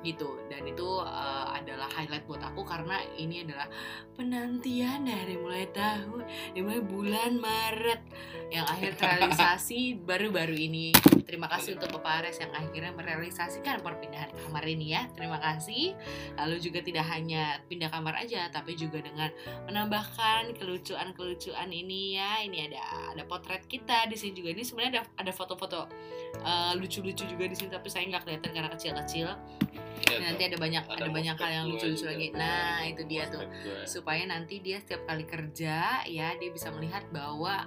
Gitu. Dan itu uh, adalah highlight buat aku karena ini adalah penantian dari mulai tahun dari mulai bulan Maret yang akhir [LAUGHS] terrealisasi baru-baru ini. Terima kasih untuk Bapak Ares yang akhirnya merealisasikan perpindahan kamar ini ya. Terima kasih. Lalu juga tidak hanya pindah kamar aja tapi juga dengan menambahkan kelucuan-kelucuan ini ya. Ini ada ada potret kita di sini juga. Ini sebenarnya ada ada foto-foto uh, lucu-lucu juga di sini tapi saya nggak kelihatan karena kecil-kecil. Iya, nanti ada banyak ada, banyak hal yang lucu-lucu lagi. Nah itu dia tuh. supaya nanti dia setiap kali kerja ya dia bisa melihat bahwa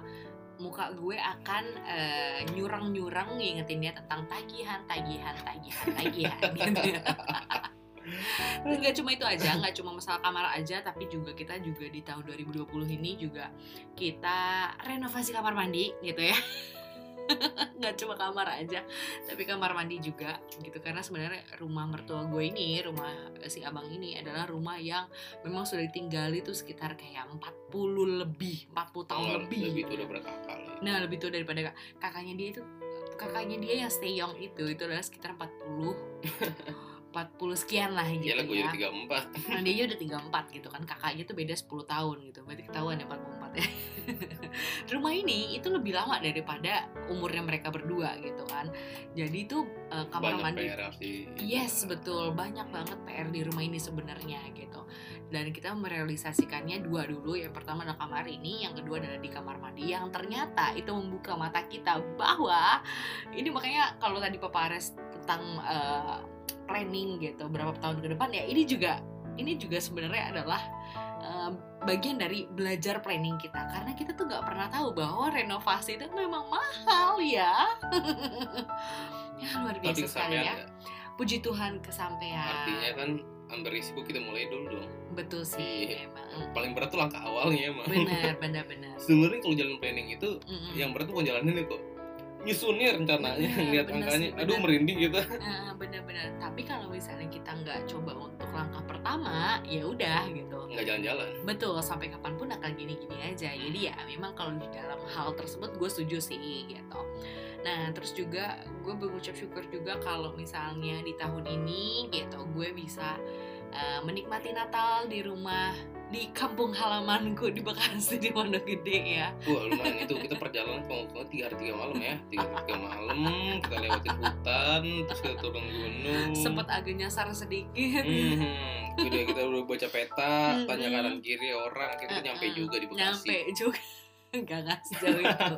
muka gue akan eh, nyurang-nyurang ngingetin dia tentang tagihan tagihan tagihan tagihan gitu [LAUGHS] nggak cuma itu aja, nggak cuma masalah kamar aja, tapi juga kita juga di tahun 2020 ini juga kita renovasi kamar mandi gitu ya. [LAUGHS] nggak cuma kamar aja, tapi kamar mandi juga gitu karena sebenarnya rumah mertua gue ini, rumah si abang ini adalah rumah yang memang sudah ditinggali tuh sekitar kayak 40 lebih, 40 tahun Oh, lebih. lebih itu udah berkakak lah. Nah lebih tua daripada kak- kakaknya dia itu kakaknya dia yang stay young itu itu adalah sekitar 40 [LAUGHS] 40 sekian lah gitu Iyalah gue ya. jadi tiga empat. Nah dia udah 34 gitu kan kakaknya tuh beda 10 tahun gitu berarti ketahuan ya 44 ya [LAUGHS] rumah ini itu lebih lama daripada umurnya mereka berdua gitu kan jadi itu eh, kamar Banyak mandi PR sih. Yes, betul. Banyak banget PR di rumah ini sebenarnya gitu. Dan kita merealisasikannya dua dulu. Yang pertama adalah kamar ini, yang kedua adalah di kamar mandi. Yang ternyata itu membuka mata kita bahwa ini makanya kalau tadi Papa Ares tentang eh, planning gitu berapa tahun ke depan ya ini juga ini juga sebenarnya adalah eh, bagian dari belajar planning kita karena kita tuh nggak pernah tahu bahwa renovasi itu memang mahal ya [LAUGHS] ya luar Tapi biasa sekali ya nggak? puji Tuhan kesampaian Artinya kan ambil risiko kita mulai dulu dong. betul sih Iya. emang Paling berat tuh langkah awalnya emang. benar benar benar [LAUGHS] Sebenarnya kalau jalan planning itu Mm-mm. yang berat tuh bukan jalannya kok. Nyusunnya rencananya, Bener, lihat bener angkanya. sih, Aduh merinding gitu. Ah, benar-benar tapi kalau misalnya kita nggak coba untuk langkah pertama ya udah gitu Nggak jalan-jalan. betul sampai kapan pun akan gini-gini aja jadi ya memang kalau di dalam hal tersebut gue setuju sih gitu nah terus juga gue berucap syukur juga kalau misalnya di tahun ini gitu gue bisa eh, menikmati Natal di rumah di kampung halamanku di Bekasi di Pondok Gede ya Wah lumayan itu kita perjalanan kalau kalau tiga hari tiga malam ya tiga hari tiga malam kita lewatin hutan terus kita turun gunung sempat agak nyasar sedikit Hmm, udah kita udah baca peta, Hmm, tanya kanan kiri orang, kita nyampe Uh-uh. juga di Bekasi. nyampe juga Enggak [LAUGHS] nggak sejauh itu.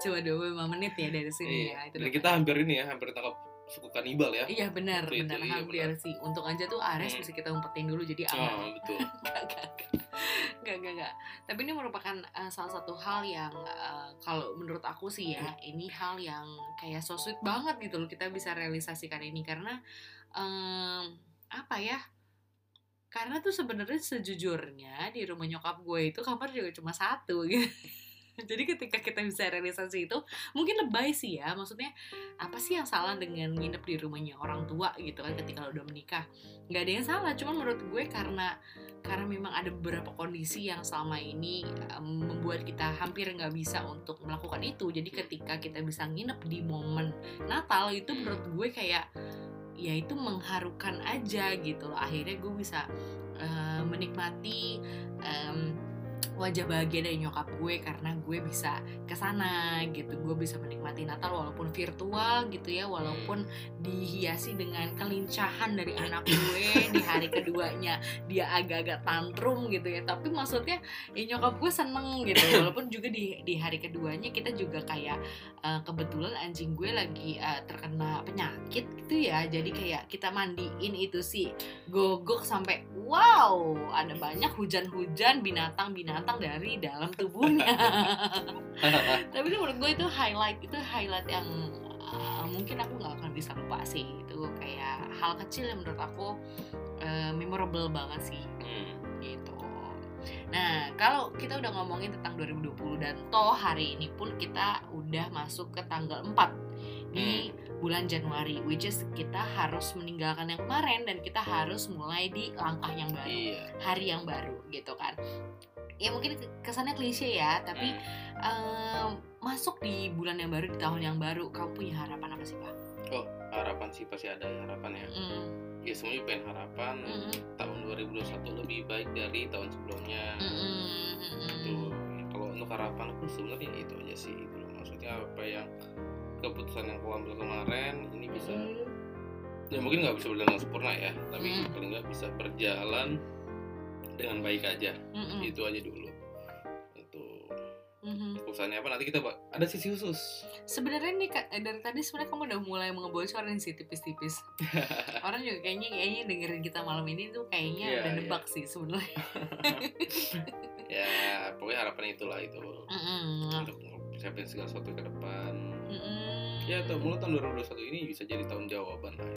Cuma 25 menit ya dari sini Iya. ya. Itu Dan kita hampir ini ya, hampir tangkap suku kanibal ya. Iya benar, itu, benar iya, hampir benar. sih. Untung aja tuh Ares Hmm. bisa kita umpetin dulu jadi aman. Oh, betul. [LAUGHS] Enggak, enggak, enggak. Tapi ini merupakan eh, salah satu hal yang eh, kalau menurut aku sih ya, ini hal yang kayak so sweet banget gitu loh kita bisa realisasikan ini karena em, apa ya? Karena tuh sebenarnya sejujurnya di rumah nyokap gue itu kamar juga cuma satu gitu. [LAUGHS] Jadi ketika kita bisa realisasi itu mungkin lebay sih ya. Maksudnya apa sih yang salah dengan nginep di rumahnya orang tua gitu kan ketika lo udah menikah? Nggak ada yang salah. Cuman menurut gue karena karena memang ada beberapa kondisi yang selama ini em, membuat kita hampir nggak bisa untuk melakukan itu. Jadi ketika kita bisa nginep di momen Natal itu menurut gue kayak ya itu mengharukan aja gitu loh. Akhirnya gue bisa eh, menikmati wajah bahagia dari nyokap gue karena gue bisa ke sana gitu. Gue bisa menikmati Natal walaupun virtual gitu ya walaupun dihiasi dengan kelincahan dari anak gue di hari keduanya. Dia agak-agak tantrum gitu ya tapi maksudnya ya nyokap gue seneng gitu. Walaupun juga di di hari keduanya kita juga kayak eh, kebetulan anjing gue lagi eh, terkena penyakit gitu ya. Jadi kayak kita mandiin itu sih gogok sampai wow ada banyak hujan-hujan binatang-binatang dari dalam tubuhnya. [LAUGHS] Tapi itu menurut gue itu highlight itu highlight yang uh, mungkin aku nggak akan bisa lupa sih. Itu kayak hal kecil yang menurut aku uh, memorable banget sih. Hmm. gitu. Nah kalau kita udah ngomongin tentang 2020 dan toh hari ini pun kita udah masuk ke tanggal 4 di bulan Januari which is kita harus meninggalkan yang kemarin dan kita harus mulai di langkah yang baru Iya. hari yang baru gitu kan ya mungkin ke- kesannya klise ya tapi Hmm. em, masuk di bulan yang baru di tahun yang baru kamu punya harapan apa sih pak? Oh, harapan sih pasti ada ya, harapan ya. Mm, Ya semuanya pengen harapan mm, tahun 2021 lebih baik dari tahun sebelumnya. mm, mm, mm, Itu kalau untuk harapan aku sebenarnya itu aja sih itu. Maksudnya apa yang keputusan yang aku ambil kemarin ini bisa ya mungkin nggak bisa berjalan sempurna ya, tapi Hmm. paling nggak bisa berjalan dengan baik aja. mm, Itu aja dulu. Itu mhm. keputusannya apa nanti kita ada sisi khusus. Sebenarnya nih Kak, eh, dari tadi sebenarnya kamu udah mulai ngebocorin sih tipis-tipis. [LAUGHS] Orang juga kayaknya kayaknya dengerin kita malam ini tuh kayaknya Iya, udah iya. nebak sih sebenarnya. [LAUGHS] ya pokoknya harapan itulah itu Mm-mm. untuk siapin segala sesuatu ke depan. Mm-mm. Ya tahun mulai tahun 2021 ini bisa jadi tahun jawaban lah.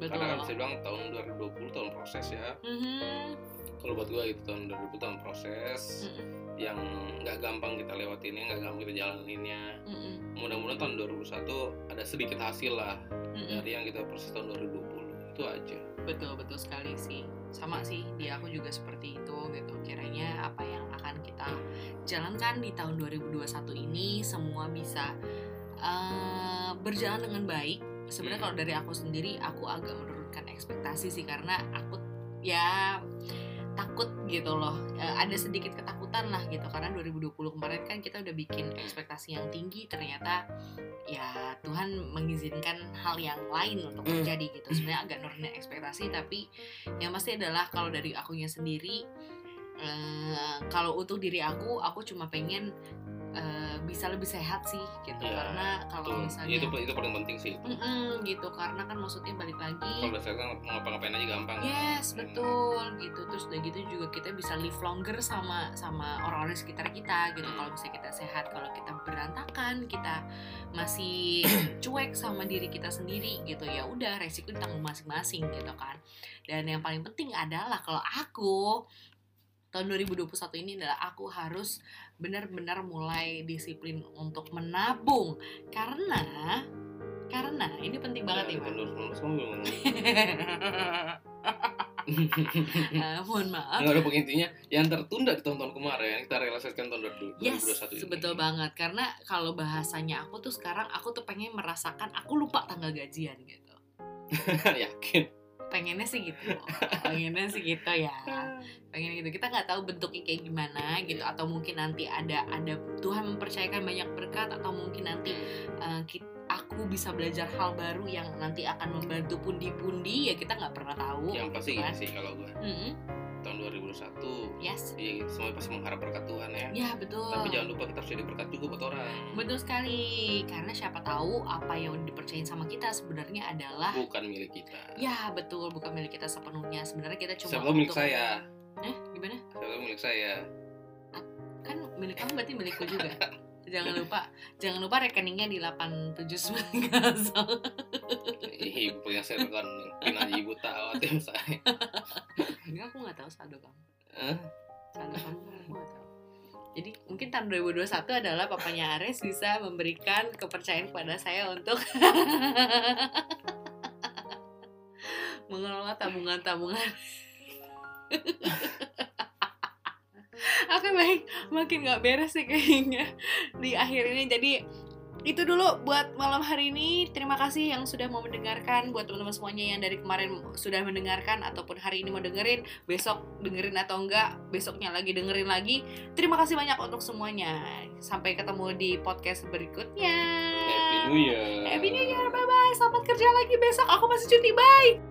Betul. Karena kan bisa bilang tahun 2020 tahun proses ya. Mhm. Kalau buat gua itu tahun 2020 tahun proses Mm-mm. yang nggak gampang kita lewatinnya, nggak gampang kita jalaninnya. Mm-mm. Mudah-mudahan tahun 2021 ada sedikit hasil lah Mm-mm. dari yang kita proses tahun 2020 itu aja. Betul betul sekali sih. Sama sih di aku juga seperti itu gitu. Kiranya apa yang akan kita jalankan di tahun 2021 ini semua bisa eh, berjalan dengan baik. Sebenarnya Hmm. kalau dari aku sendiri aku agak menurunkan ekspektasi sih karena aku ya takut gitu loh. Eh, ada sedikit ketakutan lah gitu karena 2020 kemarin kan kita udah bikin ekspektasi yang tinggi ternyata ya Tuhan mengizinkan hal yang lain untuk Hmm. terjadi gitu sebenarnya agak nurunin ekspektasi tapi yang pasti adalah kalau dari akunya sendiri eh, kalau untuk diri aku aku cuma pengen eh, bisa lebih sehat sih gitu Ya, karena Itu, kalau misalnya itu itu paling penting sih. itu. Mm-mm, gitu karena kan maksudnya balik Kalau lagi udah sehat kan mau ngapa-ngapain aja gampang. Yes, Hmm. betul gitu. Terus udah gitu juga kita bisa live longer sama sama orang-orang di sekitar kita gitu. Hmm. Kalau misalnya kita sehat, kalau kita berantakan, kita masih [COUGHS] cuek sama diri kita sendiri gitu ya. Udah resiko ditanggung masing-masing gitu kan. Dan yang paling penting adalah kalau aku tahun 2021 ini adalah aku harus benar-benar mulai disiplin untuk menabung karena karena ini penting banget Ya, nih, tahun Mas. 2019 kamu belum ngomong. Eh, mohon maaf. Nggak ada pengintinya yang tertunda di tahun-tahun kemarin kita realisasikan tahun 2021 Yes, ini. betul banget. Karena kalau bahasanya aku tuh sekarang aku tuh pengen merasakan aku lupa tanggal gajian gitu. [LAUGHS] Yakin. Pengennya sih gitu. Pengennya sih gitu ya. Pengen gitu. Kita nggak tahu bentuknya kayak gimana gitu atau mungkin nanti ada ada Tuhan mempercayakan banyak berkat atau mungkin nanti eh, ki- aku bisa belajar hal baru yang nanti akan membantu pundi-pundi ya kita nggak pernah tahu. Yang pasti gitu kan. sih kalau gue Mm-mm. tahun tahun 2021 Yes. Iya, semuanya pasti mengharap berkat Tuhan ya. Ya betul. Tapi jangan lupa kita harus jadi berkat juga buat orang. Betul sekali, karena siapa tahu apa yang dipercayain sama kita sebenarnya adalah Bukan milik kita. ya betul bukan milik kita sepenuhnya. Sebenarnya kita cuma Siapa milik untuk- saya. Eh, gimana? Siapa milik saya. Kan milik kamu berarti milikku juga. [LAUGHS] jangan lupa, jangan lupa rekeningnya di 8790. Ih, Ibu punya saya kan pin aja ibu tahu ATM saya. Enggak, aku nggak tahu saldo kamu. Hah? Saldo kamu aku nggak tahu. Jadi mungkin tahun 2021 adalah papanya Ares bisa memberikan kepercayaan kepada saya untuk [LAUGHS] mengelola tabungan-tabungan. [LAUGHS] Oke baik, makin nggak beres sih kayaknya di akhir ini. Jadi itu dulu buat malam hari ini. Terima kasih yang sudah mau mendengarkan. Buat teman-teman semuanya yang dari kemarin sudah mendengarkan ataupun hari ini mau dengerin, besok dengerin atau enggak, besoknya lagi dengerin lagi. Terima kasih banyak untuk semuanya. Sampai ketemu di podcast berikutnya. Happy New Year. Happy New Year, bye bye. Selamat kerja lagi besok. Aku masih cuti, bye.